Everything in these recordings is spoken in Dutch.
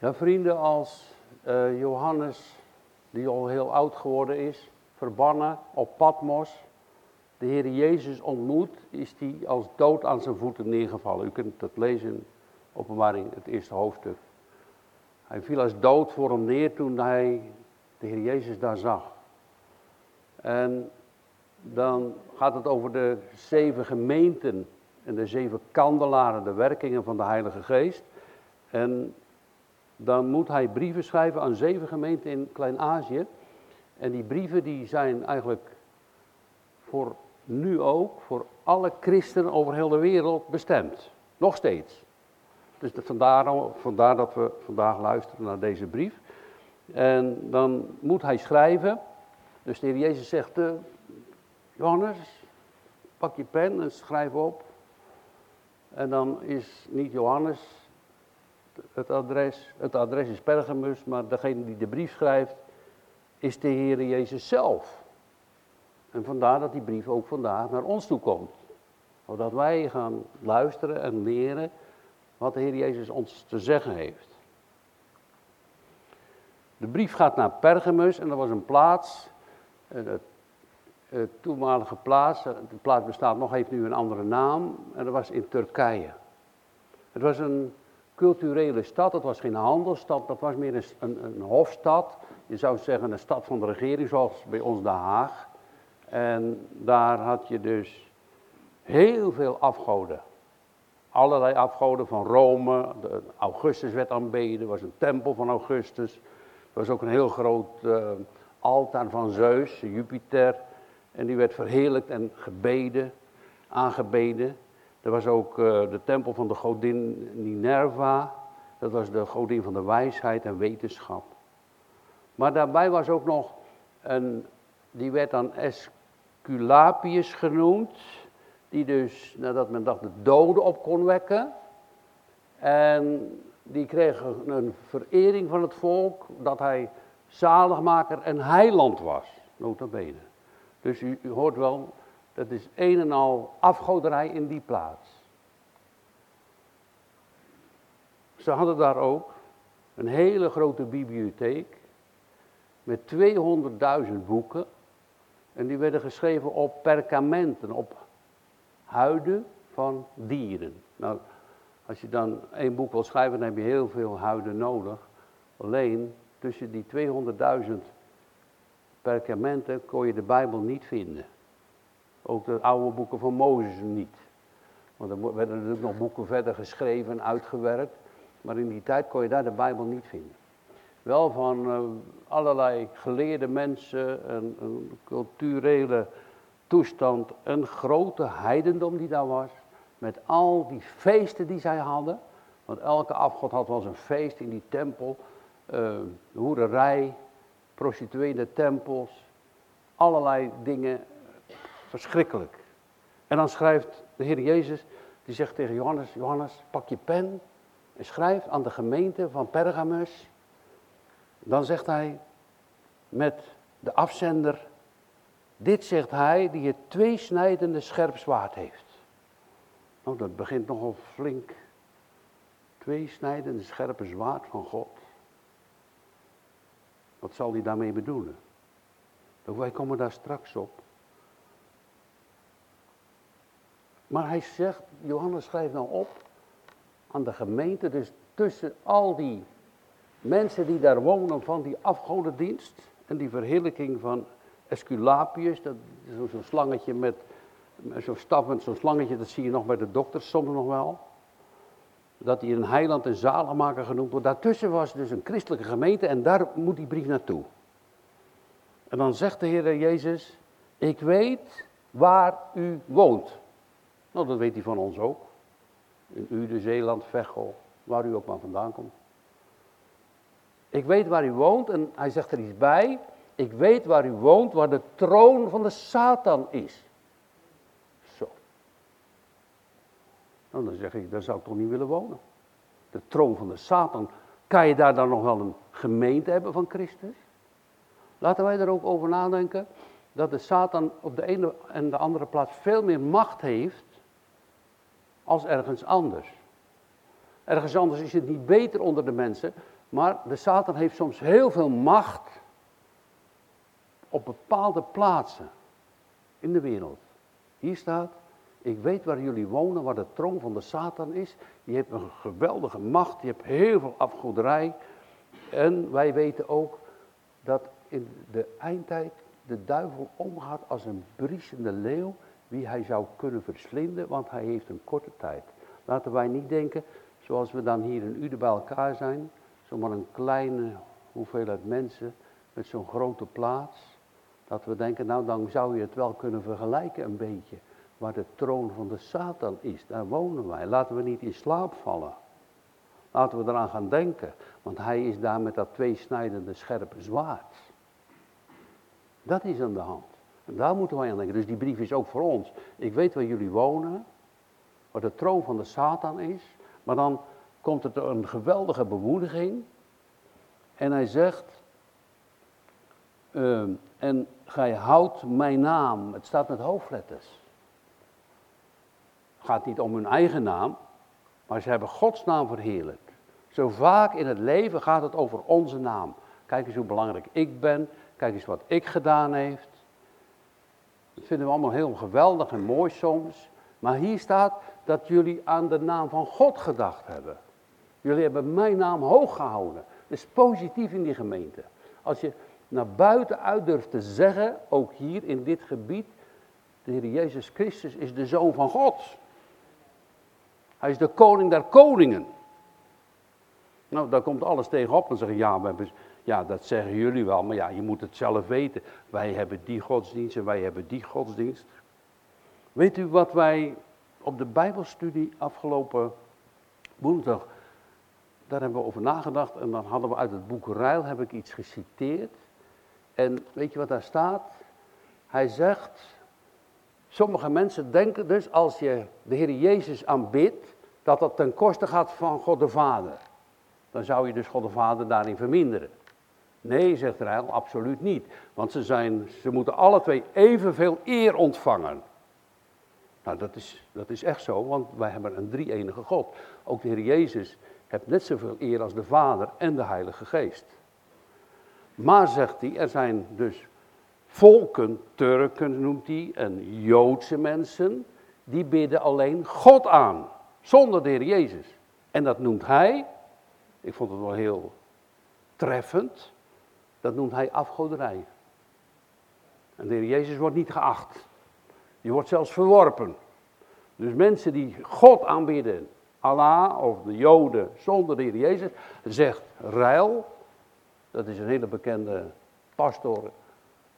Ja, vrienden als eh, Johannes, die al heel oud geworden is, verbannen op Patmos, de Heer Jezus ontmoet, is die als dood aan zijn voeten neergevallen. U kunt dat lezen in openbaring, het eerste hoofdstuk. Hij viel als dood voor hem neer toen hij de Heer Jezus daar zag. En dan gaat het over de zeven gemeenten en de zeven kandelaren, de werkingen van de Heilige Geest. En dan moet hij brieven schrijven aan zeven gemeenten in Klein-Azië. En die brieven die zijn eigenlijk voor nu ook, voor alle christenen over heel de wereld bestemd. Nog steeds. Dus vandaar, vandaar dat we vandaag luisteren naar deze brief. En dan moet hij schrijven. Dus de Heer Jezus zegt, uh, Johannes, pak je pen en schrijf op. En dan is niet Johannes het adres. Het adres is Pergamus, maar degene die de brief schrijft is de Heer Jezus zelf. En vandaar dat die brief ook vandaag naar ons toe komt. Zodat wij gaan luisteren en leren wat de Heer Jezus ons te zeggen heeft. De brief gaat naar Pergamus en dat was een plaats, het, het toenmalige plaats, de plaats bestaat nog, heeft nu een andere naam, en dat was in Turkije. Het was een culturele stad, het was geen handelsstad, dat was meer een, een, een hofstad. Je zou zeggen een stad van de regering, zoals bij ons Den Haag. En daar had je dus heel veel afgoden. Allerlei afgoden van Rome, de Augustus werd aanbeden, er was een tempel van Augustus. Er was ook een heel groot uh, altaar van Zeus, Jupiter. En die werd verheerlijkt en gebeden, aangebeden. Er was ook uh, de tempel van de godin Minerva. Dat was de godin van de wijsheid en wetenschap. Maar daarbij was ook nog een, die werd dan Esculapius genoemd. Die dus, nadat men dacht, de doden op kon wekken. En die kreeg een verering van het volk dat hij zaligmaker en heiland was. Nota bene. Dus u, u hoort wel, dat is een en al afgoderij in die plaats. Ze hadden daar ook een hele grote bibliotheek met 200.000 boeken. En die werden geschreven op perkamenten, op huiden van dieren. Nou, als je dan één boek wil schrijven, dan heb je heel veel huiden nodig. Alleen tussen die 200.000 perkamenten kon je de Bijbel niet vinden. Ook de oude boeken van Mozes niet. Want er werden natuurlijk nog boeken verder geschreven en uitgewerkt. Maar in die tijd kon je daar de Bijbel niet vinden. Wel van uh, allerlei geleerde mensen, een, een culturele toestand, een grote heidendom die daar was. Met al die feesten die zij hadden. Want elke afgod had wel zijn feest in die tempel. Uh, hoererij, prostitueerde tempels. Allerlei dingen. Verschrikkelijk. En dan schrijft de Heer Jezus, die zegt tegen Johannes, Johannes, pak je pen en schrijf aan de gemeente van Pergamus. Dan zegt hij met de afzender, dit zegt hij die het tweesnijdende scherp zwaard heeft. Nou, dat begint nogal flink. Tweesnijdende scherpe zwaard van God. Wat zal hij daarmee bedoelen? Ook wij komen daar straks op. Maar hij zegt, Johannes schrijft nou op aan de gemeente, dus tussen al die mensen die daar wonen van die afgodendienst en die verheerlijking van Esculapius, dat is zo'n slangetje met, zo'n staf met zo'n slangetje, dat zie je nog bij de dokters soms nog wel. Dat hij een heiland en zaligmaker genoemd wordt. Daartussen was dus een christelijke gemeente en daar moet die brief naartoe. En dan zegt de Heer Jezus, ik weet waar u woont. Nou, dat weet hij van ons ook. In Uden, Zeeland, Veghel, waar u ook maar vandaan komt. Ik weet waar u woont en hij zegt er iets bij. Ik weet waar u woont, waar de troon van de Satan is. Zo. Nou, dan zeg ik, daar zou ik toch niet willen wonen. De troon van de Satan. Kan je daar dan nog wel een gemeente hebben van Christus? Laten wij er ook over nadenken dat de Satan op de ene en de andere plaats veel meer macht heeft als ergens anders. Ergens anders is het niet beter onder de mensen, Maar de Satan heeft soms heel veel macht op bepaalde plaatsen in de wereld. Hier staat, ik weet waar jullie wonen, waar de troon van de Satan is. Je hebt een geweldige macht, je hebt heel veel afgoederij. En wij weten ook dat in de eindtijd de duivel omgaat als een briesende leeuw, wie hij zou kunnen verslinden, want hij heeft een korte tijd. Laten wij niet denken, zoals we dan hier in Uden bij elkaar zijn, zomaar een kleine hoeveelheid mensen met zo'n grote plaats. Dat we denken, nou dan zou je het wel kunnen vergelijken een beetje. Waar de troon van de Satan is, daar wonen wij. Laten we niet in slaap vallen. Laten we eraan gaan denken, want hij is daar met dat tweesnijdende scherpe zwaard. Dat is aan de hand. Daar moeten wij aan denken. Dus die brief is ook voor ons. Ik weet waar jullie wonen, waar de troon van de Satan is, maar dan komt er een geweldige bemoediging. En hij zegt, uh, en gij houdt mijn naam, het staat met hoofdletters. Het gaat niet om hun eigen naam, maar ze hebben Gods naam verheerlijkt. Zo vaak in het leven gaat het over onze naam. Kijk eens hoe belangrijk ik ben, kijk eens wat ik gedaan heeft. Dat vinden we allemaal heel geweldig en mooi soms. Maar hier staat dat jullie aan de naam van God gedacht hebben. Jullie hebben mijn naam hoog gehouden. Dat is positief in die gemeente. Als je naar buiten uit durft te zeggen, ook hier in dit gebied, de Heer Jezus Christus is de Zoon van God. Hij is de koning der koningen. Nou, daar komt alles tegenop en zeggen, ja, we hebben, ja, dat zeggen jullie wel, maar ja, je moet het zelf weten. Wij hebben die godsdienst en wij hebben die godsdienst. Weet u wat wij op de Bijbelstudie afgelopen woensdag, daar hebben we over nagedacht en dan hadden we uit het boek Ruil, heb ik iets geciteerd. En weet je wat daar staat? Hij zegt, sommige mensen denken dus als je de Heer Jezus aanbidt, dat dat ten koste gaat van God de Vader. Dan zou je dus God de Vader daarin verminderen. Nee, zegt Ruil, absoluut niet. Want ze, zijn, ze moeten alle twee evenveel eer ontvangen. Nou, dat is, dat is echt zo, want wij hebben een drie-enige God. Ook de Heer Jezus heeft net zoveel eer als de Vader en de Heilige Geest. Maar, zegt hij, er zijn dus volken, Turken noemt hij, en Joodse mensen, die bidden alleen God aan, zonder de Heer Jezus. En dat noemt hij, ik vond het wel heel treffend, dat noemt hij afgoderij. En de Heer Jezus wordt niet geacht. Die wordt zelfs verworpen. Dus mensen die God aanbidden, Allah of de Joden zonder de Heer Jezus, zegt Ruil, dat is een hele bekende pastor,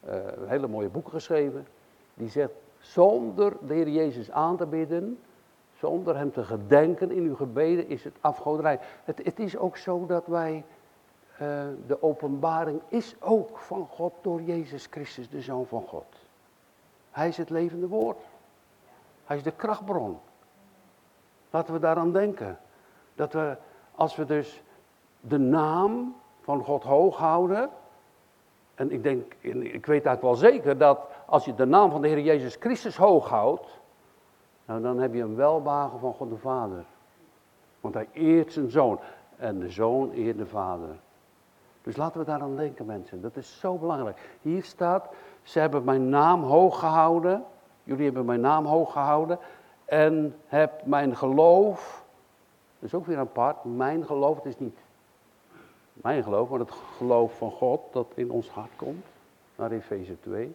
uh, hele mooie boeken geschreven, die zegt, zonder de Heer Jezus aan te bidden, zonder hem te gedenken in uw gebeden, is het afgoderij. Het, het is ook zo dat wij, uh, de openbaring is ook van God door Jezus Christus, de Zoon van God. Hij is het levende woord. Hij is de krachtbron. Laten we daaraan denken. Dat we, als we dus de naam van God hoog houden. En ik denk, ik weet eigenlijk wel zeker dat als je de naam van de Heer Jezus Christus hoog houdt. Nou, dan heb je een welbagen van God de Vader. Want hij eert zijn zoon. En de zoon eert de Vader. Dus laten we daaraan denken, mensen. Dat is zo belangrijk. Hier staat, ze hebben mijn naam hoog gehouden. Jullie hebben mijn naam hoog gehouden. En heb mijn geloof. Dat is ook weer apart. Mijn geloof, het is niet mijn geloof, maar het geloof van God dat in ons hart komt. Naar Efeze 2.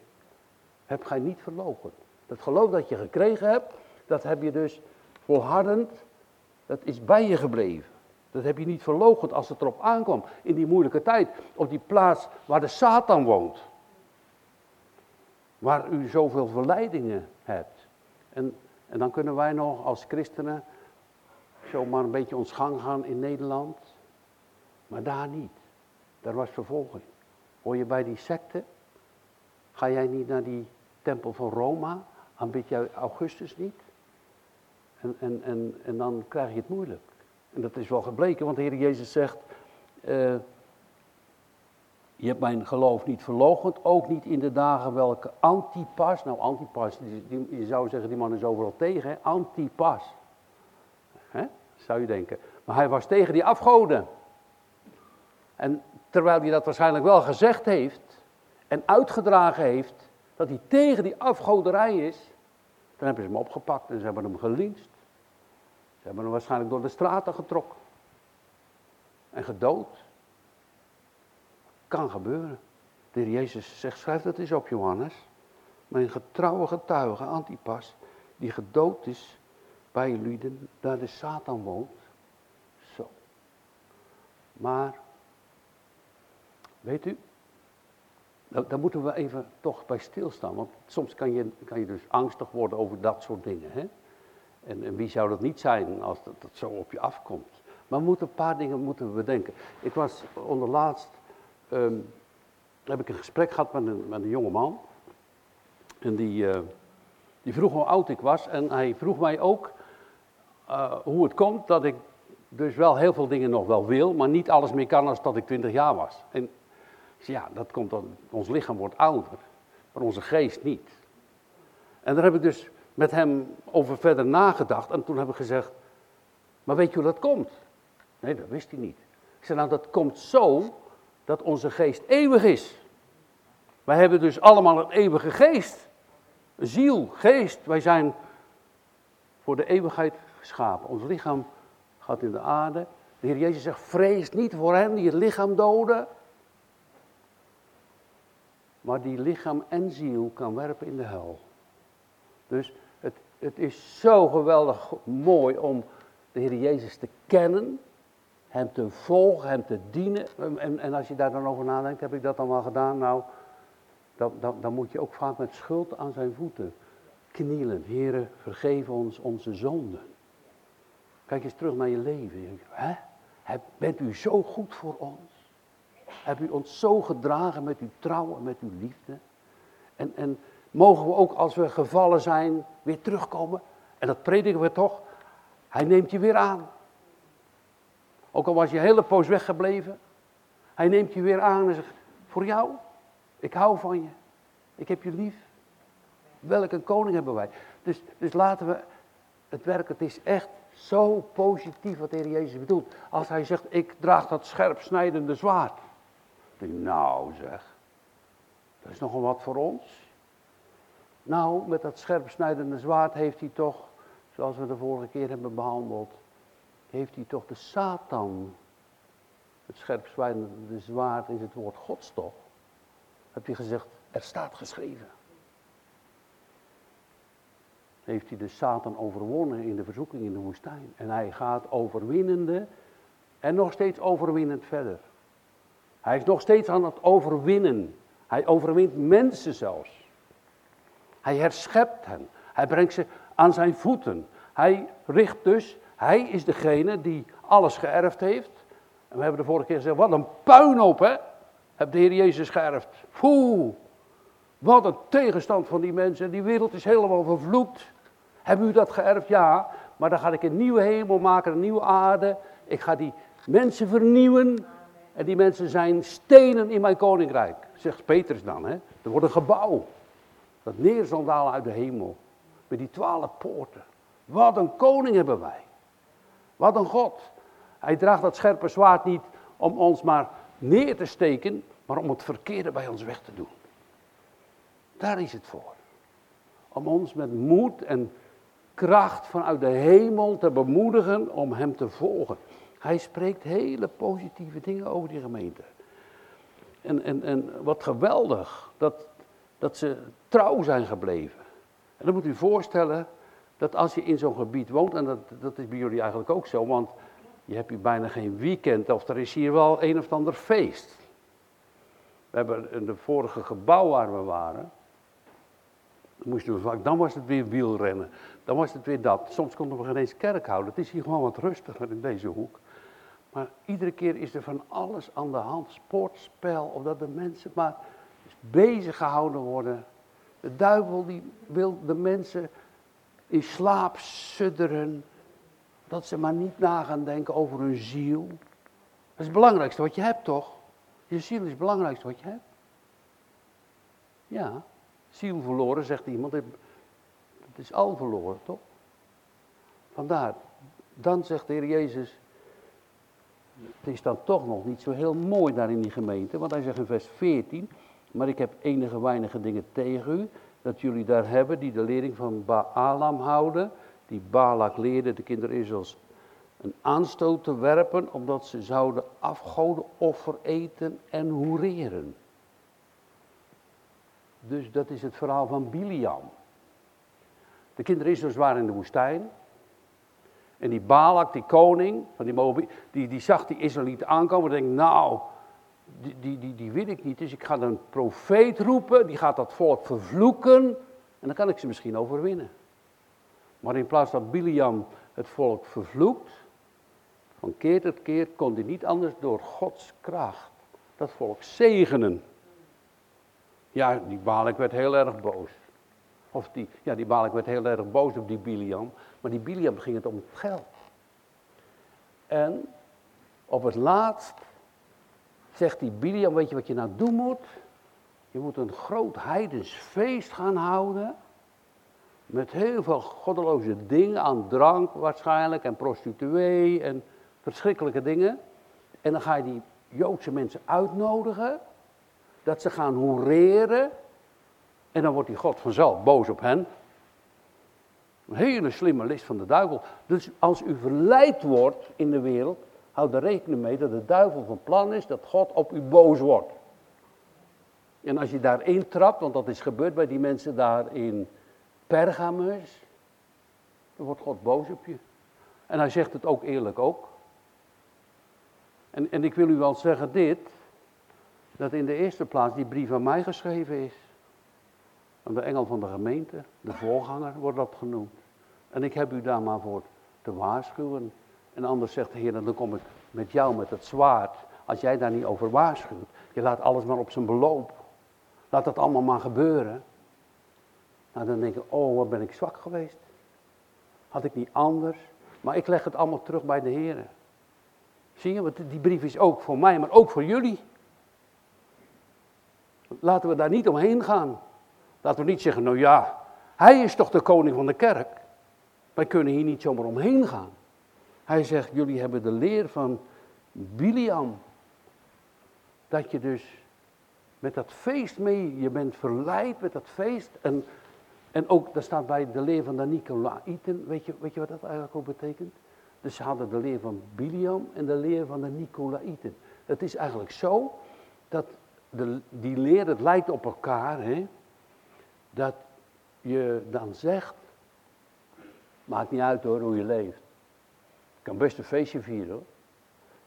Heb gij niet verlogen. Dat geloof dat je gekregen hebt, dat heb je dus volhardend. Dat is bij je gebleven. Dat heb je niet verloochend als het erop aankwam. In die moeilijke tijd. Op die plaats waar de Satan woont. Waar u zoveel verleidingen hebt. En, en dan kunnen wij nog als christenen zomaar een beetje ons gang gaan in Nederland. Maar daar niet. Daar was vervolging. Hoor je bij die secte? Ga jij niet naar die tempel van Roma? Aanbid jij Augustus niet? En, en, en, en dan krijg je het moeilijk. En dat is wel gebleken, want de Heer Jezus zegt, uh, je hebt mijn geloof niet verloochend, ook niet in de dagen welke Antipas, nou Antipas, die, je zou zeggen die man is overal tegen, hè? Antipas. Hè? Zou je denken. Maar hij was tegen die afgoden. En terwijl hij dat waarschijnlijk wel gezegd heeft en uitgedragen heeft, dat hij tegen die afgoderij is, dan hebben ze hem opgepakt en ze hebben hem gelinst. Hebben hem waarschijnlijk door de straten getrokken en gedood. Kan gebeuren. De heer Jezus zegt, schrijf dat eens op Johannes. Mijn getrouwe getuige, Antipas, die gedood is bij jullie, daar de Satan woont. Zo. Maar, weet u, daar moeten we even toch bij stilstaan. Want soms kan je, kan je dus angstig worden over dat soort dingen. Hè? En, en wie zou dat niet zijn als dat, dat zo op je afkomt? Maar we moeten een paar dingen moeten we bedenken. Ik was onderlaatst, um, heb ik een gesprek gehad met een, met een jonge man. En die, uh, die vroeg hoe oud ik was. En hij vroeg mij ook uh, hoe het komt dat ik dus wel heel veel dingen nog wel wil, maar niet alles meer kan als dat ik 20 jaar was. En ja, dat komt dan, ons lichaam wordt ouder, maar onze geest niet. En daar heb ik dus met hem over verder nagedacht. En toen heb ik gezegd, maar weet je hoe dat komt? Nee, dat wist hij niet. Ik zei, nou dat komt zo dat onze geest eeuwig is. Wij hebben dus allemaal een eeuwige geest. Ziel, geest. Wij zijn voor de eeuwigheid geschapen. Ons lichaam gaat in de aarde. De Heer Jezus zegt, vrees niet voor hen die het lichaam doden. Maar die lichaam en ziel kan werpen in de hel. Dus het, is zo geweldig mooi om de Heer Jezus te kennen. Hem te volgen, hem te dienen. En, en als je daar dan over nadenkt, heb ik dat dan wel gedaan? Nou, dan, dan, moet je ook vaak met schuld aan zijn voeten knielen. Heren, vergeef ons onze zonden. Kijk eens terug naar je leven. Hè? Bent u zo goed voor ons? Hebt u ons zo gedragen met uw trouw en met uw liefde? En, en mogen we ook als we gevallen zijn weer terugkomen? En dat prediken we toch? Hij neemt je weer aan. Ook al was je een hele poos weggebleven. Hij neemt je weer aan en zegt, voor jou, ik hou van je. Ik heb je lief. Welke koning hebben wij? Dus, dus laten we het werk, het is echt zo positief wat de Heer Jezus bedoelt. Als hij zegt, ik draag dat scherp snijdende zwaard. nou zeg, dat is nogal wat voor ons. Nou, met dat scherp snijdende zwaard heeft hij toch, zoals we de vorige keer hebben behandeld, heeft hij toch de Satan, het scherp snijdende zwaard is het woord Gods toch, heb hij gezegd, er staat geschreven heeft hij de Satan overwonnen in de verzoeking in de woestijn. En hij gaat overwinnende en nog steeds overwinnend verder. Hij is nog steeds aan het overwinnen. Hij overwint mensen zelfs. Hij herschept hen. Hij brengt ze aan zijn voeten. Hij richt dus, hij is degene die alles geërfd heeft. En we hebben de vorige keer gezegd, wat een puinhoop hè, heeft de Heer Jezus geërfd. Poeh, wat een tegenstand van die mensen. Die wereld is helemaal vervloekt. Hebben u dat geërfd? Ja, maar dan ga ik een nieuwe hemel maken, een nieuwe aarde. Ik ga die mensen vernieuwen. En die mensen zijn stenen in mijn koninkrijk. Zegt Petrus dan. Hè? Er wordt een gebouw. Dat neer zal dalen uit de hemel. Met die twaalf poorten. Wat een koning hebben wij. Wat een God. Hij draagt dat scherpe zwaard niet om ons maar neer te steken, maar om het verkeerde bij ons weg te doen. Daar is het voor. Om ons met moed en kracht vanuit de hemel te bemoedigen om hem te volgen. Hij spreekt hele positieve dingen over die gemeente. En, en, en wat geweldig dat, dat ze trouw zijn gebleven. En dan moet u voorstellen dat als je in zo'n gebied woont, en dat, dat is bij jullie eigenlijk ook zo, want je hebt hier bijna geen weekend of er is hier wel een of ander feest. We hebben in de vorige gebouw waar we waren, moesten we vaak, dan was het weer wielrennen. Dan was het weer dat. Soms konden we geen eens kerk houden. Het is hier gewoon wat rustiger in deze hoek. Maar iedere keer is er van alles aan de hand. Sportspel, of dat de mensen maar bezig gehouden worden. De duivel die wil de mensen in slaap sudderen. Dat ze maar niet na gaan denken over hun ziel. Dat is het belangrijkste wat je hebt, toch? Je ziel is het belangrijkste wat je hebt. Ja, ziel verloren, zegt iemand. Het is al verloren, toch? Vandaar, dan zegt de Heer Jezus, het is dan toch nog niet zo heel mooi daar in die gemeente, want hij zegt in vers 14, maar ik heb enige weinige dingen tegen u, dat jullie daar hebben die de lering van Baalam houden, die Balak leerde de kinderen Israëls een aanstoot te werpen, omdat ze zouden afgodenoffer eten en hoereren. Dus dat is het verhaal van Biliam. De kinderen Israëls waren in de woestijn. En die Balak, die koning van die Moab, die, die zag die Israëlieten aankomen en denkt, nou, die, die, die, ik niet. Dus ik ga een profeet roepen, die gaat dat volk vervloeken en dan kan ik ze misschien overwinnen. Maar in plaats dat Biliam het volk vervloekt, van keer tot keer kon hij niet anders door Gods kracht dat volk zegenen. Ja, die Balak werd heel erg boos. Of die, ja, die Balak werd heel erg boos op die Biliam. Maar die Biliam ging het om het geld. En op het laatst zegt die Biliam, weet je wat je nou doen moet? Je moet een groot heidens feest gaan houden. Met heel veel goddeloze dingen, aan drank waarschijnlijk, en prostituee en verschrikkelijke dingen. En dan ga je die Joodse mensen uitnodigen, dat ze gaan hoereren. En dan wordt die God vanzelf boos op hen. Een hele slimme list van de duivel. Dus als u verleid wordt in de wereld, houd er rekening mee dat de duivel van plan is dat God op u boos wordt. En als je daarin trapt, want dat is gebeurd bij die mensen daar in Pergamus, dan wordt God boos op je. En hij zegt het ook eerlijk ook. En, en ik wil u wel zeggen dit, dat in de eerste plaats die brief aan mij geschreven is. Aan de engel van de gemeente, de voorganger wordt dat genoemd. En ik heb u daar maar voor te waarschuwen. En anders zegt de Heer, dan kom ik met jou met het zwaard. Als jij daar niet over waarschuwt. Je laat alles maar op zijn beloop. Laat dat allemaal maar gebeuren. Nou, dan denk ik, oh, wat ben ik zwak geweest. Had ik niet anders. Maar ik leg het allemaal terug bij de Heer. Zie je, want die brief is ook voor mij, maar ook voor jullie. Laten we daar niet omheen gaan. Laten we niet zeggen, nou ja, hij is toch de koning van de kerk. Wij kunnen hier niet zomaar omheen gaan. Hij zegt, jullie hebben de leer van Biliam. Dat je dus met dat feest mee, je bent verleid met dat feest. En, en ook, daar staat bij de leer van de Nicolaïten. Weet je, weet je wat dat eigenlijk ook betekent? Dus ze hadden de leer van Biliam en de leer van de Nicolaïten. Het is eigenlijk zo dat de, die leer, het lijkt op elkaar, hè, dat je dan zegt, maakt niet uit hoor hoe je leeft. Kan best een feestje vieren hoor.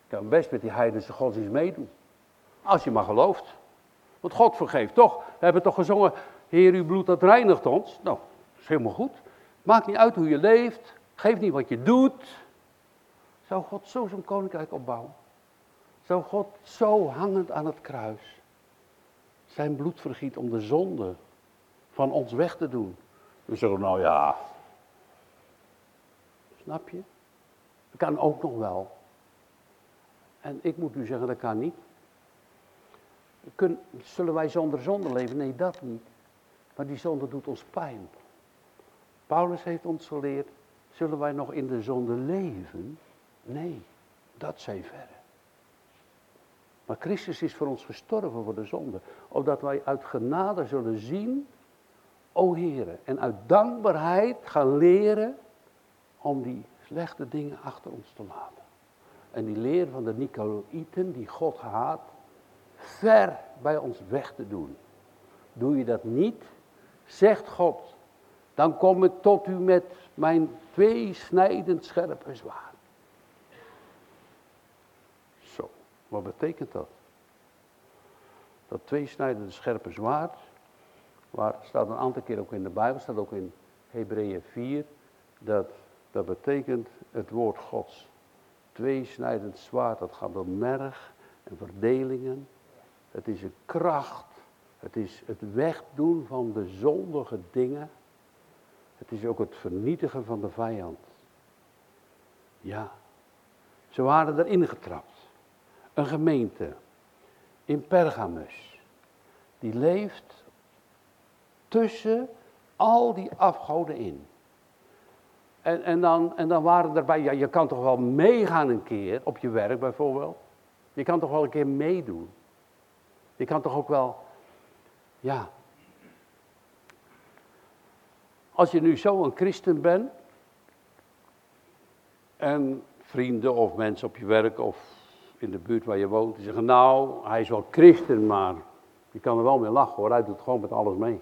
Kan best met die heidense godsdienst meedoen. Als je maar gelooft. Want God vergeeft toch. We hebben toch gezongen, Heer uw bloed dat reinigt ons. Nou, dat is helemaal goed. Maakt niet uit hoe je leeft. Geeft niet wat je doet. Zou God zo zo'n koninkrijk opbouwen? Zou God zo hangend aan het kruis zijn bloed vergiet om de zonde van ons weg te doen? We zeggen, nou ja, snap je? Kan ook nog wel. En ik moet u zeggen, dat kan niet. Kun, zullen wij zonder zonde leven? Nee, dat niet. Maar die zonde doet ons pijn. Paulus heeft ons geleerd, zullen wij nog in de zonde leven? Nee, dat zij verre. Maar Christus is voor ons gestorven voor de zonde. Opdat wij uit genade zullen zien, o Heere. En uit dankbaarheid gaan leren om die slechte dingen achter ons te laten. En die leer van de Nicolaïten, die God haat, ver bij ons weg te doen. Doe je dat niet, zegt God, dan kom ik tot u met mijn twee snijdend scherpe zwaard. Wat betekent dat? Dat tweesnijdende scherpe zwaard, waar staat een aantal keer ook in de Bijbel, staat ook in Hebreeën 4, dat, dat betekent het woord Gods. Tweesnijdend zwaard, dat gaat door merg en verdelingen. Het is een kracht, het is het wegdoen van de zondige dingen. Het is ook het vernietigen van de vijand. Ja, ze waren erin getrapt een gemeente in Pergamus. Die leeft tussen al die afgoden in. En, en, dan, en dan waren erbij, ja, je kan toch wel meegaan een keer op je werk bijvoorbeeld. Je kan toch wel een keer meedoen. Je kan toch ook wel, ja. Als je nu zo een christen bent, en vrienden of mensen op je werk of in de buurt waar je woont, die zeggen, nou, hij is wel christen, maar je kan er wel mee lachen hoor, hij doet gewoon met alles mee.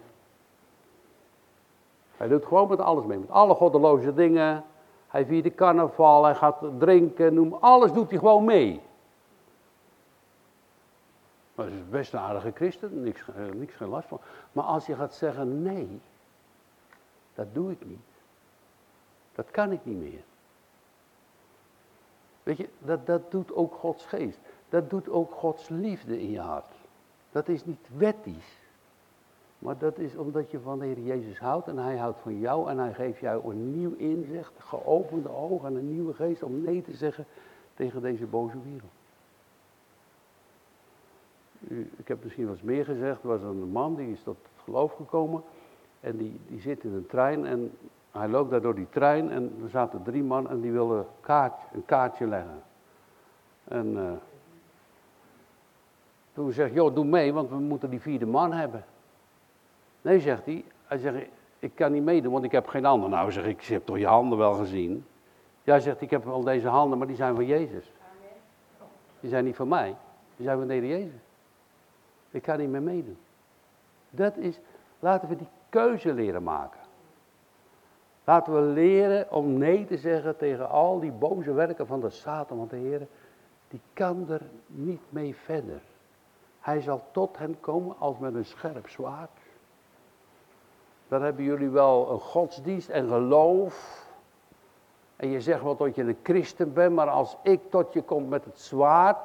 Hij doet gewoon met alles mee, met alle goddeloze dingen. Hij viert de carnaval, hij gaat drinken, noem, alles doet hij gewoon mee. Maar is best een aardige christen, niks, eh, niks geen last van. Maar als je gaat zeggen, nee, dat doe ik niet. Dat kan ik niet meer. Weet je, dat, dat doet ook Gods geest. Dat doet ook Gods liefde in je hart. Dat is niet wettisch. Maar dat is omdat je van de Heer Jezus houdt en Hij houdt van jou en Hij geeft jou een nieuw inzicht, geopende ogen en een nieuwe geest om nee te zeggen tegen deze boze wereld. ik heb misschien eens meer gezegd, er was een man die is tot geloof gekomen en die, die zit in een trein en hij loopt daar door die trein en er zaten drie mannen en die wilden kaart, een kaartje leggen. En uh, toen zegt, joh, doe mee, want we moeten die vierde man hebben. Nee, zegt hij. Hij zegt, ik kan niet meedoen, want ik heb geen handen. Nou, zeg ik, je hebt toch je handen wel gezien? Ja, zegt ik heb wel deze handen, maar die zijn van Jezus. Die zijn niet van mij, die zijn van de Jezus. Ik kan niet meer meedoen. Dat is, laten we die keuze leren maken. Laten we leren om nee te zeggen tegen al die boze werken van de Satan. Want de Heer, die kan er niet mee verder. Hij zal tot hen komen als met een scherp zwaard. Dan hebben jullie wel een godsdienst en geloof. En je zegt wel dat je een christen bent, maar als ik tot je kom met het zwaard,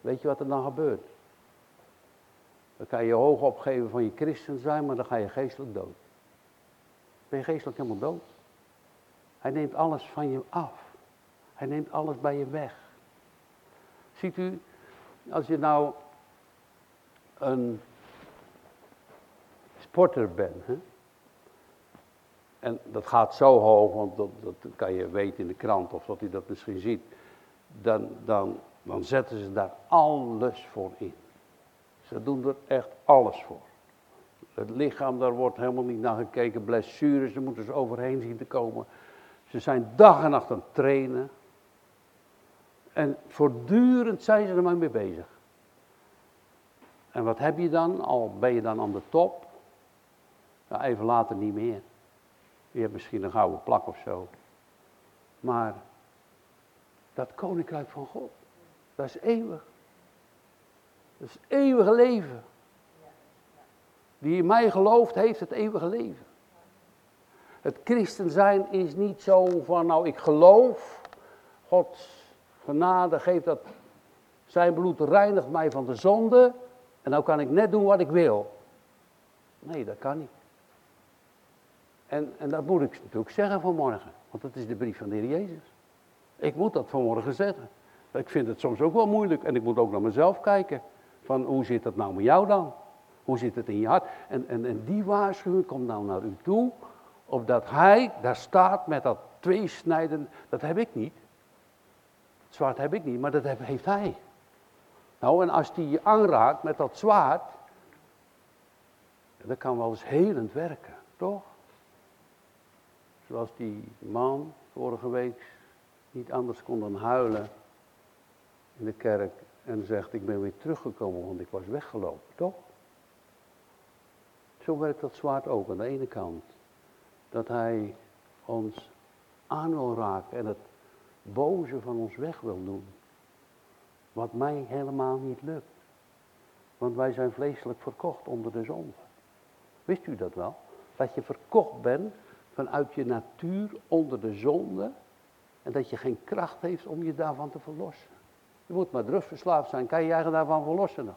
weet je wat er dan gebeurt? Dan kan je hoog opgeven van je christen zijn, maar dan ga je geestelijk dood ben je geestelijk helemaal dood. Hij neemt alles van je af. Hij neemt alles bij je weg. Ziet u, als je nou een sporter bent, hè? en dat gaat zo hoog, want dat, dat kan je weten in de krant of dat u dat misschien ziet, dan, dan, dan zetten ze daar alles voor in. Ze doen er echt alles voor. Het lichaam, daar wordt helemaal niet naar gekeken. Blessures, daar moeten ze overheen zien te komen. Ze zijn dag en nacht aan het trainen. En voortdurend zijn ze er maar mee bezig. En wat heb je dan? Al ben je dan aan de top? Ja, even later niet meer. Je hebt misschien een gouden plak of zo. Maar dat koninkrijk van God, dat is eeuwig. Dat is eeuwige leven. Die in mij gelooft, heeft het eeuwige leven. Het christen zijn is niet zo van, nou ik geloof, Gods genade geeft dat, zijn bloed reinigt mij van de zonde en nou kan ik net doen wat ik wil. Nee, dat kan niet. En, en dat moet ik natuurlijk zeggen vanmorgen, want dat is de brief van de Heer Jezus. Ik moet dat vanmorgen zeggen. Ik vind het soms ook wel moeilijk en ik moet ook naar mezelf kijken. Van hoe zit dat nou met jou dan? Hoe zit het in je hart? En, en, die waarschuwing komt nou naar u toe, opdat hij daar staat met dat tweesnijden, dat heb ik niet. Het zwaard heb ik niet, maar dat heeft hij. Nou, en als die je aanraakt met dat zwaard, dat kan wel eens helend werken, toch? Zoals die man vorige week niet anders kon dan huilen in de kerk en zegt, ik ben weer teruggekomen, want ik was weggelopen, toch? Zo werkt dat zwaard ook aan de ene kant. Dat hij ons aan wil raken en het boze van ons weg wil doen. Wat mij helemaal niet lukt. Want wij zijn vleeselijk verkocht onder de zonde. Wist u dat wel? Dat je verkocht bent vanuit je natuur onder de zonde. En dat je geen kracht heeft om je daarvan te verlossen. Je moet maar drugsverslaafd zijn. Kan je je eigen daarvan verlossen dan?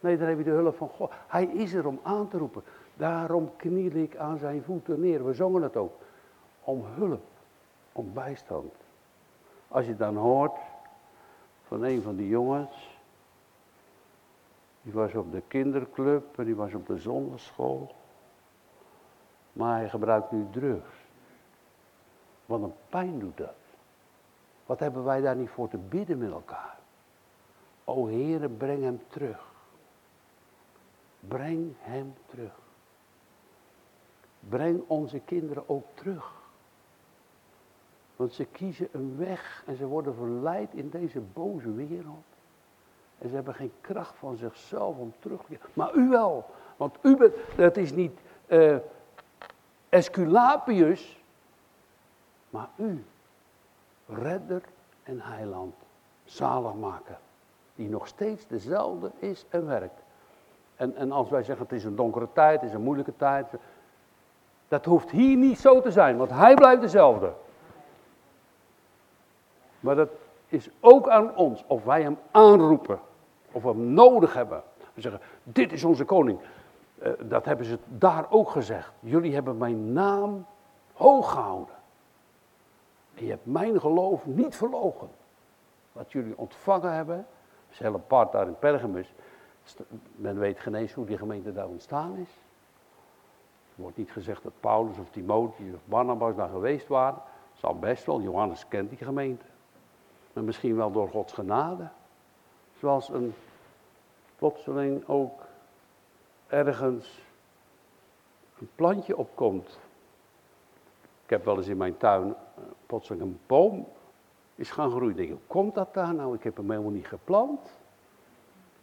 Nee, dan heb je de hulp van God. Hij is er om aan te roepen. Daarom kniel ik aan zijn voeten neer. We zongen het ook. Om hulp, om bijstand. Als je dan hoort van een van die jongens. Die was op de kinderclub en die was op de zonderschool. Maar hij gebruikt nu drugs. Wat een pijn doet dat. Wat hebben wij daar niet voor te bidden met elkaar? O Heere, breng hem terug. Breng hem terug. Breng onze kinderen ook terug. Want ze kiezen een weg en ze worden verleid in deze boze wereld. En ze hebben geen kracht van zichzelf om terug te Maar u wel. Want u bent, dat is niet uh, Esculapius, maar u. Redder en heiland. Zaligmaker. Die nog steeds dezelfde is en werkt. En, en als wij zeggen het is een donkere tijd, het is een moeilijke tijd. Dat hoeft hier niet zo te zijn, want hij blijft dezelfde. Maar dat is ook aan ons of wij hem aanroepen. Of we hem nodig hebben. We zeggen, dit is onze koning. Uh, dat hebben ze daar ook gezegd. Jullie hebben mijn naam hoog gehouden. En je hebt mijn geloof niet verlogen. Wat jullie ontvangen hebben, dat is heel apart daar in Pergamus. Men weet geen eens hoe die gemeente daar ontstaan is. Er wordt niet gezegd dat Paulus of Timotheus of Barnabas daar geweest waren. Zal best wel, Johannes kent die gemeente. Maar misschien wel door Gods genade. Zoals een plotseling ook ergens een plantje opkomt. Ik heb wel eens in mijn tuin eh, plotseling een boom is gaan groeien. Ik denk, komt dat daar nou? Ik heb hem helemaal niet geplant.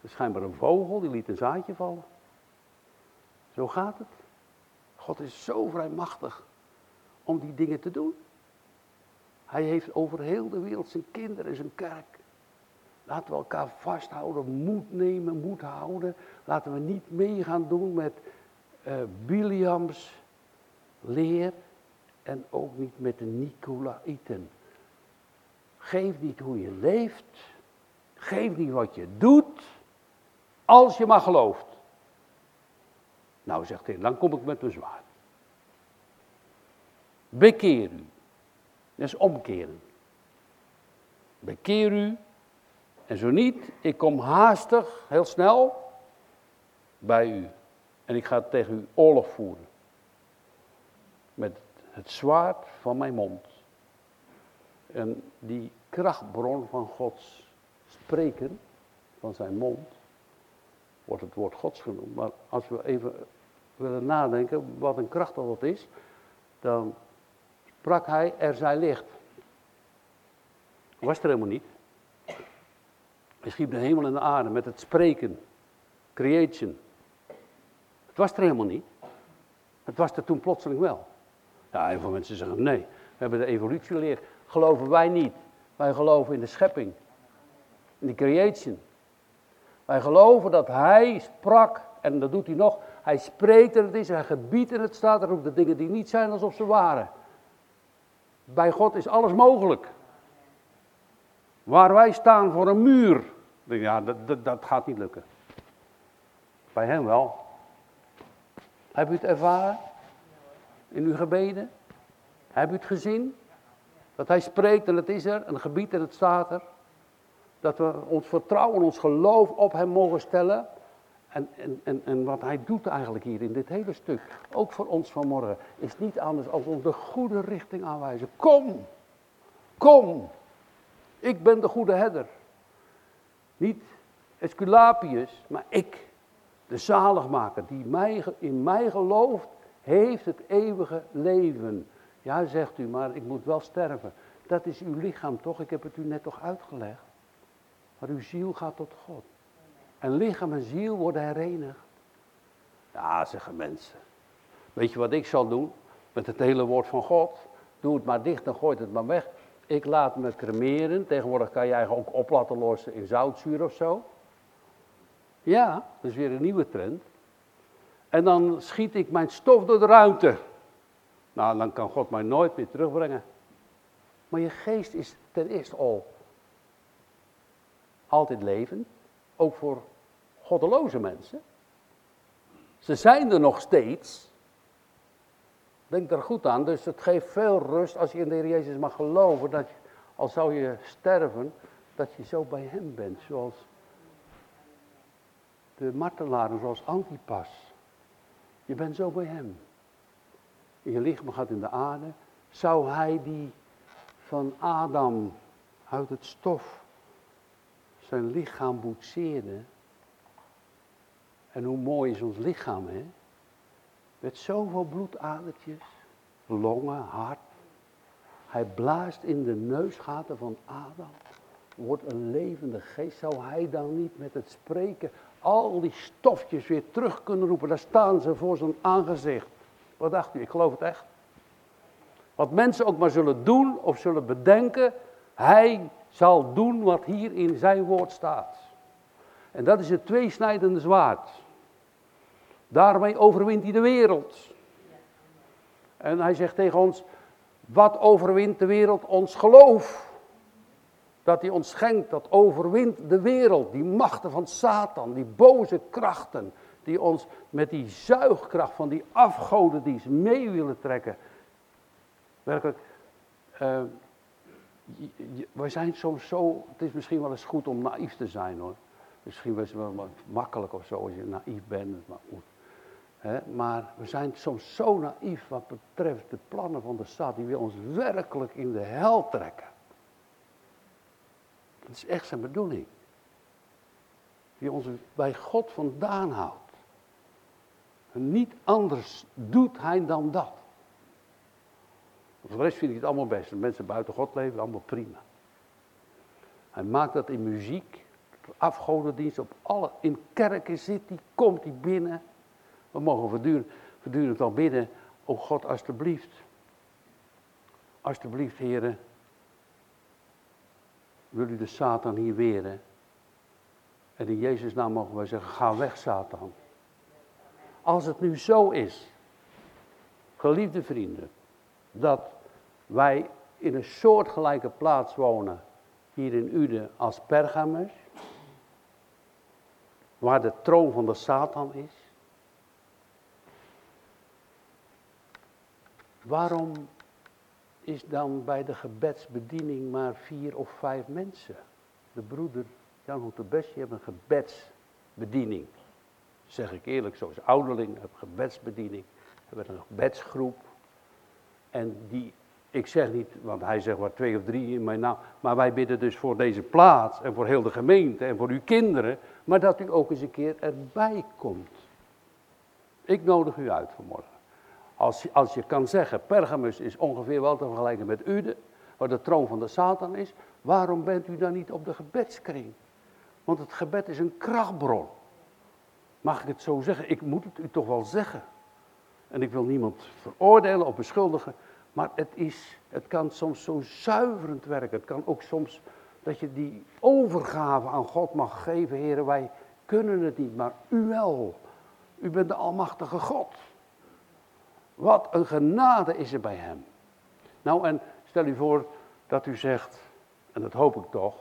Schijnbaar een vogel, die liet een zaadje vallen. Zo gaat het. God is zo vrijmachtig om die dingen te doen. Hij heeft over heel de wereld zijn kinderen en zijn kerk. Laten we elkaar vasthouden, moed nemen, moed houden. Laten we niet mee gaan doen met uh, Biliams leer en ook niet met de Nicolaïten. Geef niet hoe je leeft, geef niet wat je doet, als je maar gelooft. Nou, zegt hij, dan kom ik met mijn zwaard. Bekeer u. Dat is omkeren. Bekeer u. En zo niet, ik kom haastig, heel snel, bij u. En ik ga tegen u oorlog voeren. Met het zwaard van mijn mond. En die krachtbron van Gods spreken, van zijn mond, wordt het woord Gods genoemd. Maar als we even willen nadenken wat een kracht dat is, dan sprak hij, er zij licht. Was er helemaal niet. Hij schiep de hemel en de aarde met het spreken, creation. Het was er helemaal niet. Het was er toen plotseling wel. Ja, en veel mensen zeggen nee, we hebben de evolutieleer. Geloven wij niet. Wij geloven in de schepping. In de creation. Wij geloven dat hij sprak, en dat doet hij nog. Hij spreekt en het is, hij gebiedt en het staat. Hij roept de dingen die niet zijn alsof ze waren. Bij God is alles mogelijk. Waar wij staan voor een muur. Ja, dat, dat, dat gaat niet lukken. Bij hem wel. Heb u het ervaren? In uw gebeden? Heb u het gezien? Dat hij spreekt en het is er, een gebied en het staat er. Dat we ons vertrouwen, ons geloof op hem mogen stellen. En, en, en, en wat hij doet eigenlijk hier in dit hele stuk, ook voor ons vanmorgen, is niet anders dan ons de goede richting aanwijzen. Kom, kom, ik ben de goede herder. Niet Esculapius, maar ik, de zaligmaker, die mij, in mij gelooft, heeft het eeuwige leven. Ja, zegt u, maar ik moet wel sterven. Dat is uw lichaam toch? Ik heb het u net toch uitgelegd. Maar uw ziel gaat tot God. En lichaam en ziel worden herenigd. Ja, zeggen mensen. Weet je wat ik zal doen? Met het hele woord van God. Doe het maar dicht en gooi het maar weg. Ik laat me cremeren. Tegenwoordig kan je eigenlijk ook op laten lossen in zoutzuur of zo. Ja, dat is weer een nieuwe trend. En dan schiet ik mijn stof door de ruimte. Nou, dan kan God mij nooit meer terugbrengen. Maar je geest is ten eerste al altijd levend. Ook voor goddeloze mensen. Ze zijn er nog steeds. Denk er goed aan. Dus het geeft veel rust als je in de Heer Jezus mag geloven. Dat je, al zou je sterven, dat je zo bij Hem bent. Zoals de martelaren, zoals Antipas. Je bent zo bij Hem. je lichaam gaat in de aarde. Zou Hij die van Adam uit het stof zijn lichaam boetseerde. En hoe mooi is ons lichaam, hè? Met zoveel bloedadertjes, longen, hart. Hij blaast in de neusgaten van Adam. Wordt een levende geest. Zou hij dan niet met het spreken al die stofjes weer terug kunnen roepen? Daar staan ze voor zijn aangezicht. Wat dacht u? Ik geloof het echt. Wat mensen ook maar zullen doen of zullen bedenken, hij zal doen wat hier in zijn woord staat. En dat is het tweesnijdende zwaard. Daarmee overwint hij de wereld. En hij zegt tegen ons, wat overwint de wereld? Ons geloof. Dat hij ons schenkt, dat overwint de wereld. Die machten van Satan, die boze krachten. Die ons met die zuigkracht van die afgodendienst mee willen trekken. Werkelijk, uh, wij zijn soms zo, het is misschien wel eens goed om naïef te zijn hoor. Misschien is het wel makkelijk of zo als je naïef bent, maar goed. Maar we zijn soms zo naïef wat betreft de plannen van de stad. Die wil ons werkelijk in de hel trekken. Dat is echt zijn bedoeling. Die ons bij God vandaan houdt. En niet anders doet hij dan dat. Voor de rest vind ik het allemaal best. Mensen buiten God leven, allemaal prima. Hij maakt dat in muziek, afgodendienst, op alle, in kerken zit hij, komt hij binnen. We mogen voortdurend, voortdurend al bidden, o God, alstublieft. Alstublieft, heren, wil u de Satan hier weren? En in Jezus' naam mogen wij zeggen, ga weg Satan. Als het nu zo is, geliefde vrienden, dat wij in een soortgelijke plaats wonen, hier in Uden, als Pergamus, waar de troon van de Satan is. Waarom is dan bij de gebedsbediening maar vier of vijf mensen? De broeder Jan Besje heeft een gebedsbediening. zeg ik eerlijk, zoals ouderling, heb gebedsbediening. We hebben een gebedsgroep. En die, ik zeg niet, want hij zegt maar twee of drie in mijn naam. Maar wij bidden dus voor deze plaats en voor heel de gemeente en voor uw kinderen. Maar dat u ook eens een keer erbij komt. Ik nodig u uit vanmorgen. Als, als je kan zeggen, Pergamus is ongeveer wel te vergelijken met Ude, waar de troon van de Satan is. Waarom bent u dan niet op de gebedskring? Want het gebed is een krachtbron. Mag ik het zo zeggen? Ik moet het u toch wel zeggen. En ik wil niemand veroordelen of beschuldigen. Maar het, is, het kan soms zo zuiverend werken. Het kan ook soms dat je die overgave aan God mag geven. Heren, wij kunnen het niet, maar u wel. U bent de Almachtige God. Wat een genade is er bij Hem. Nou, en stel u voor dat u zegt, en dat hoop ik toch,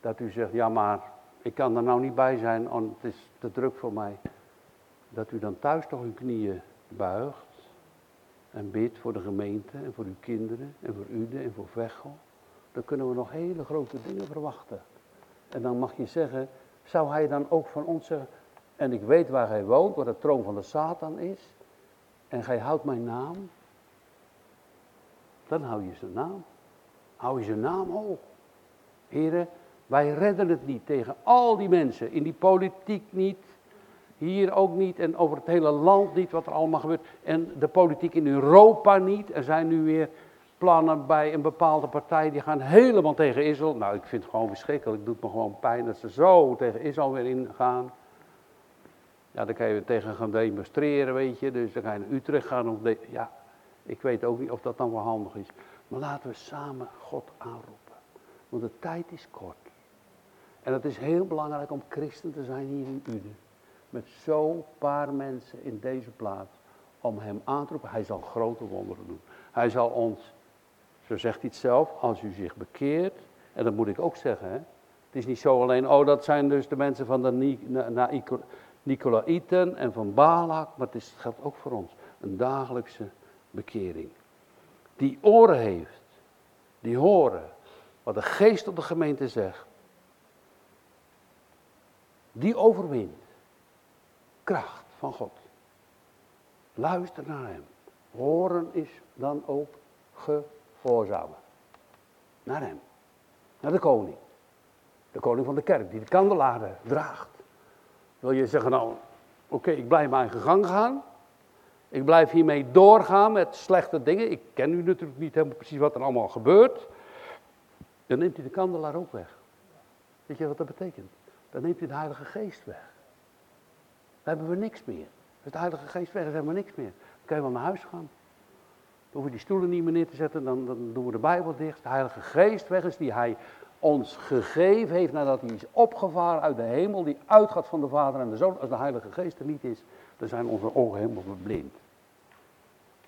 dat u zegt, ja maar ik kan er nou niet bij zijn, want het is te druk voor mij. Dat u dan thuis toch uw knieën buigt en bidt voor de gemeente en voor uw kinderen en voor Ude en voor Vechel. Dan kunnen we nog hele grote dingen verwachten. En dan mag je zeggen, zou hij dan ook van ons zeggen, en ik weet waar hij woont, waar de troon van de Satan is, en gij houdt mijn naam, dan hou je zijn naam. Hou je zijn naam hoog. Heren, wij redden het niet tegen al die mensen, in die politiek niet, hier ook niet en over het hele land niet wat er allemaal gebeurt. En de politiek in Europa niet. Er zijn nu weer plannen bij een bepaalde partij die gaan helemaal tegen Israël. Nou, ik vind het gewoon verschrikkelijk. Het doet me gewoon pijn dat ze zo tegen Israël weer ingaan. Ja, dan kan je tegen gaan demonstreren, weet je. Dus dan ga je naar Utrecht gaan. De, ja, ik weet ook niet of dat dan wel handig is. Maar laten we samen God aanroepen. Want de tijd is kort. En het is heel belangrijk om christen te zijn hier in Uden met zo'n paar mensen in deze plaats om hem aan te roepen. Hij zal grote wonderen doen. Hij zal ons, zo zegt hij het zelf, als u zich bekeert, en dat moet ik ook zeggen, hè, het is niet zo alleen, oh dat zijn dus de mensen van de Nicolaïten en van Balak, maar het, geldt ook voor ons. Een dagelijkse bekering. Die oren heeft, die horen wat de geest op de gemeente zegt, die overwint kracht van God. Luister naar hem. Horen is dan ook gehoorzamen. Naar hem. Naar de koning. De koning van de kerk, die de kandelaar draagt. Wil je zeggen, nou, oké, ik blijf mijn gang gaan. Ik blijf hiermee doorgaan met slechte dingen. Ik ken u natuurlijk niet helemaal precies wat er allemaal gebeurt. Dan neemt hij de kandelaar ook weg. Weet je wat dat betekent? Dan neemt hij de Heilige Geest weg. Dan hebben we niks meer. Als de Heilige Geest weg is, hebben we niks meer. Dan kun je wel naar huis gaan. Dan hoef die stoelen niet meer neer te zetten, dan, dan doen we de Bijbel dicht. De Heilige Geest weg is die Hij ons gegeven heeft nadat hij is opgevaren uit de hemel, die uitgaat van de Vader en de Zoon. Als de Heilige Geest er niet is, dan zijn onze ogen helemaal verblind.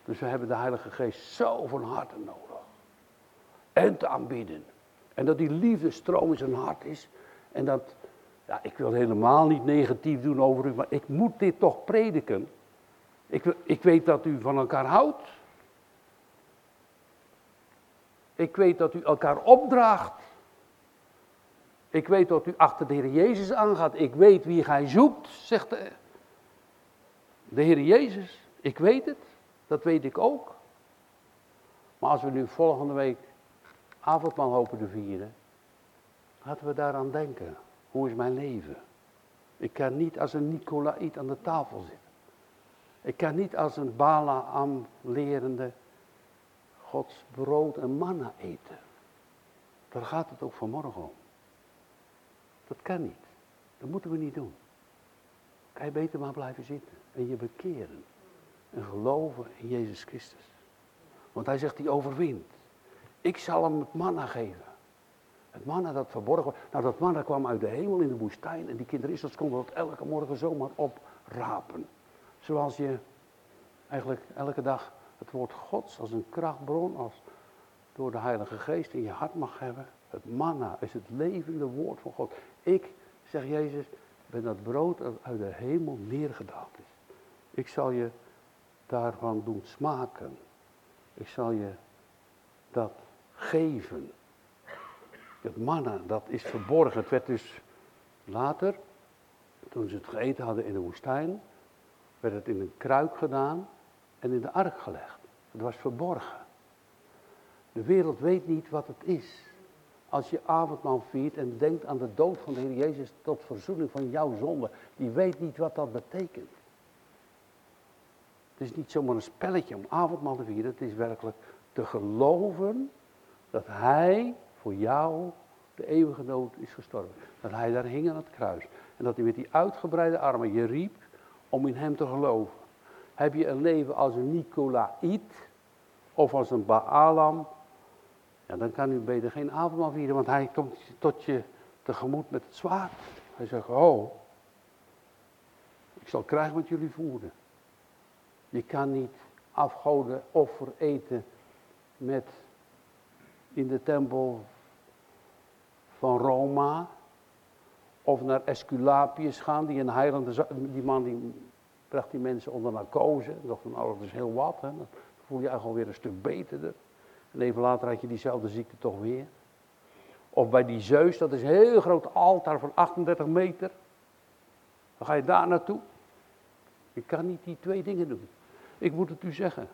Dus we hebben de Heilige Geest zo van harte nodig. En te aanbidden. En dat die liefdestroom in zijn hart is. En dat, ja, ik wil helemaal niet negatief doen over u, maar ik moet dit toch prediken. Ik, ik weet dat u van elkaar houdt. Ik weet dat u elkaar opdraagt. Ik weet dat u achter de Heer Jezus aangaat. Ik weet wie gij zoekt, zegt de, de Heer Jezus. Ik weet het. Dat weet ik ook. Maar als we nu volgende week avondmaal hopen te vieren, laten we daaraan denken. Hoe is mijn leven? Ik kan niet als een Nicolaït aan de tafel zitten. Ik kan niet als een Balaam lerende Gods brood en manna eten. Daar gaat het ook vanmorgen om. Dat kan niet. Dat moeten we niet doen. Kan je beter maar blijven zitten en je bekeren. En geloven in Jezus Christus. Want hij zegt, die overwint. Ik zal hem het manna geven. Het manna dat verborgen wordt. Nou, dat manna kwam uit de hemel in de woestijn. En die kinderen Israëls konden dat elke morgen zomaar oprapen. Zoals je eigenlijk elke dag het woord Gods als een krachtbron, als door de Heilige Geest in je hart mag hebben. Het manna is het levende woord van God. Ik, zeg Jezus, ben dat brood dat uit de hemel neergedaald is. Ik zal je daarvan doen smaken. Ik zal je dat geven. Het manna, dat is verborgen. Het werd dus later, toen ze het gegeten hadden in de woestijn, werd het in een kruik gedaan en in de ark gelegd. Het was verborgen. De wereld weet niet wat het is. Als je avondmaal viert en denkt aan de dood van de Heer Jezus tot verzoening van jouw zonde, die weet niet wat dat betekent. Het is niet zomaar een spelletje om avondmaal te vieren, het is werkelijk te geloven dat Hij voor jou de eeuwige dood is gestorven. Dat Hij daar hing aan het kruis. En dat Hij met die uitgebreide armen je riep om in Hem te geloven. Heb je een leven als een Nicolaït of als een Baalam, ja, dan kan u beter geen avondmaal vieren, want hij komt tot je tegemoet met het zwaard. Hij zegt, oh, ik zal krijgen wat jullie voeren. Je kan niet afgoden offer eten met in de tempel van Roma. Of naar Esculapius gaan, die een heilende, die man die bracht die mensen onder narcose. Dacht van, oh dat is heel wat, hè. dan voel je eigenlijk alweer een stuk beterder. En even later had je diezelfde ziekte toch weer. Of bij die Zeus, dat is een heel groot altaar van 38 meter. Dan ga je daar naartoe. Je kan niet die twee dingen doen. Ik moet het u zeggen.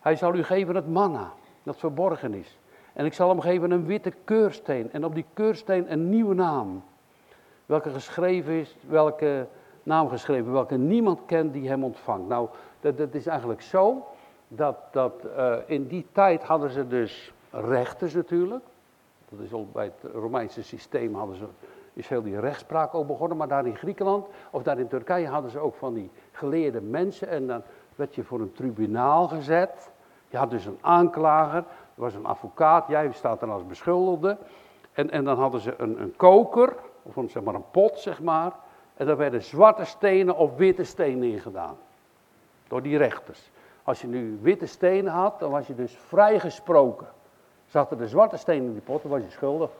Hij zal u geven het manna, dat verborgen is. En ik zal hem geven een witte keursteen. En op die keursteen een nieuwe naam. Welke geschreven is, welke naam geschreven, welke niemand kent die hem ontvangt. Nou, dat, dat is eigenlijk zo dat, dat uh, in die tijd hadden ze dus rechters natuurlijk. Dat is al bij het Romeinse systeem hadden ze, is heel die rechtspraak ook begonnen. Maar daar in Griekenland of daar in Turkije hadden ze ook van die geleerde mensen. En dan werd je voor een tribunaal gezet. Je had dus een aanklager, er was een advocaat, jij staat dan als beschuldigde. En, en dan hadden ze een, een koker, of een, zeg maar een pot zeg maar. En daar werden zwarte stenen of witte stenen in gedaan. Door die rechters. Als je nu witte stenen had, dan was je dus vrijgesproken. Zaten de zwarte stenen in die pot, dan was je schuldig.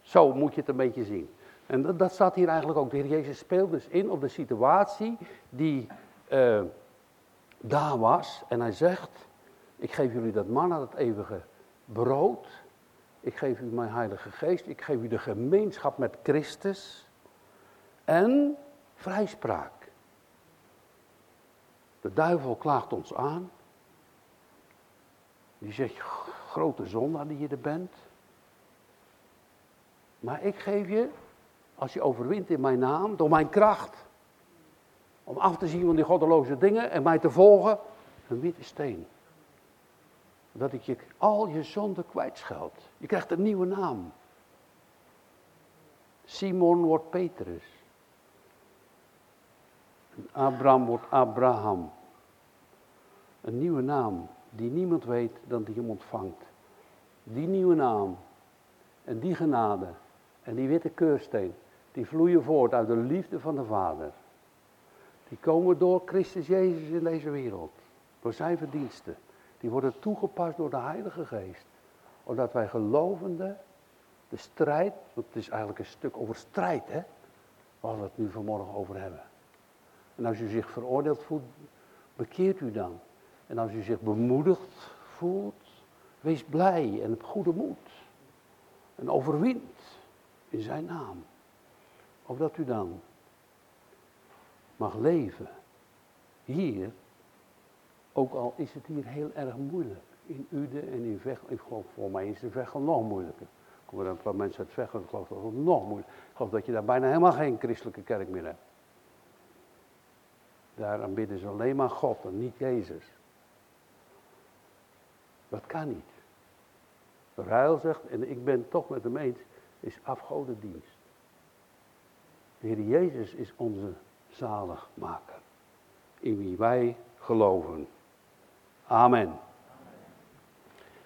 Zo moet je het een beetje zien. En dat, dat staat hier eigenlijk ook. De Heer Jezus speelt dus in op de situatie die uh, daar was. En hij zegt, ik geef jullie dat manna, dat eeuwige brood. Ik geef u mijn heilige geest. Ik geef u de gemeenschap met Christus. En vrijspraak. De duivel klaagt ons aan. Die zegt, grote zondaar die je er bent. Maar ik geef je, als je overwint in mijn naam, door mijn kracht, om af te zien van die goddeloze dingen en mij te volgen, een witte steen. Dat ik je al je zonden kwijtscheld. Je krijgt een nieuwe naam. Simon wordt Petrus. Abraham wordt Abraham. Een nieuwe naam die niemand weet dan die hem ontvangt. Die nieuwe naam en die genade en die witte keursteen, die vloeien voort uit de liefde van de Vader. Die komen door Christus Jezus in deze wereld. Door zijn verdiensten. Die worden toegepast door de Heilige Geest. Omdat wij gelovende de strijd, want het is eigenlijk een stuk over strijd, hè? Waar we het nu vanmorgen over hebben. En als u zich veroordeeld voelt, bekeert u dan. En als u zich bemoedigd voelt, wees blij en op goede moed. En overwint in zijn naam. Opdat u dan mag leven. Hier, ook al is het hier heel erg moeilijk. In Uden en in Veghel. Ik geloof voor mij is de Veghel nog moeilijker. Er komen er een paar mensen uit Veghel, ik geloof dat het nog moeilijker Ik geloof dat je daar bijna helemaal geen christelijke kerk meer hebt. Daar aanbidden ze alleen maar God en niet Jezus. Dat kan niet. Ruil zegt, en ik ben toch met hem eens, is afgodendienst. De Heer Jezus is onze zaligmaker, in wie wij geloven. Amen.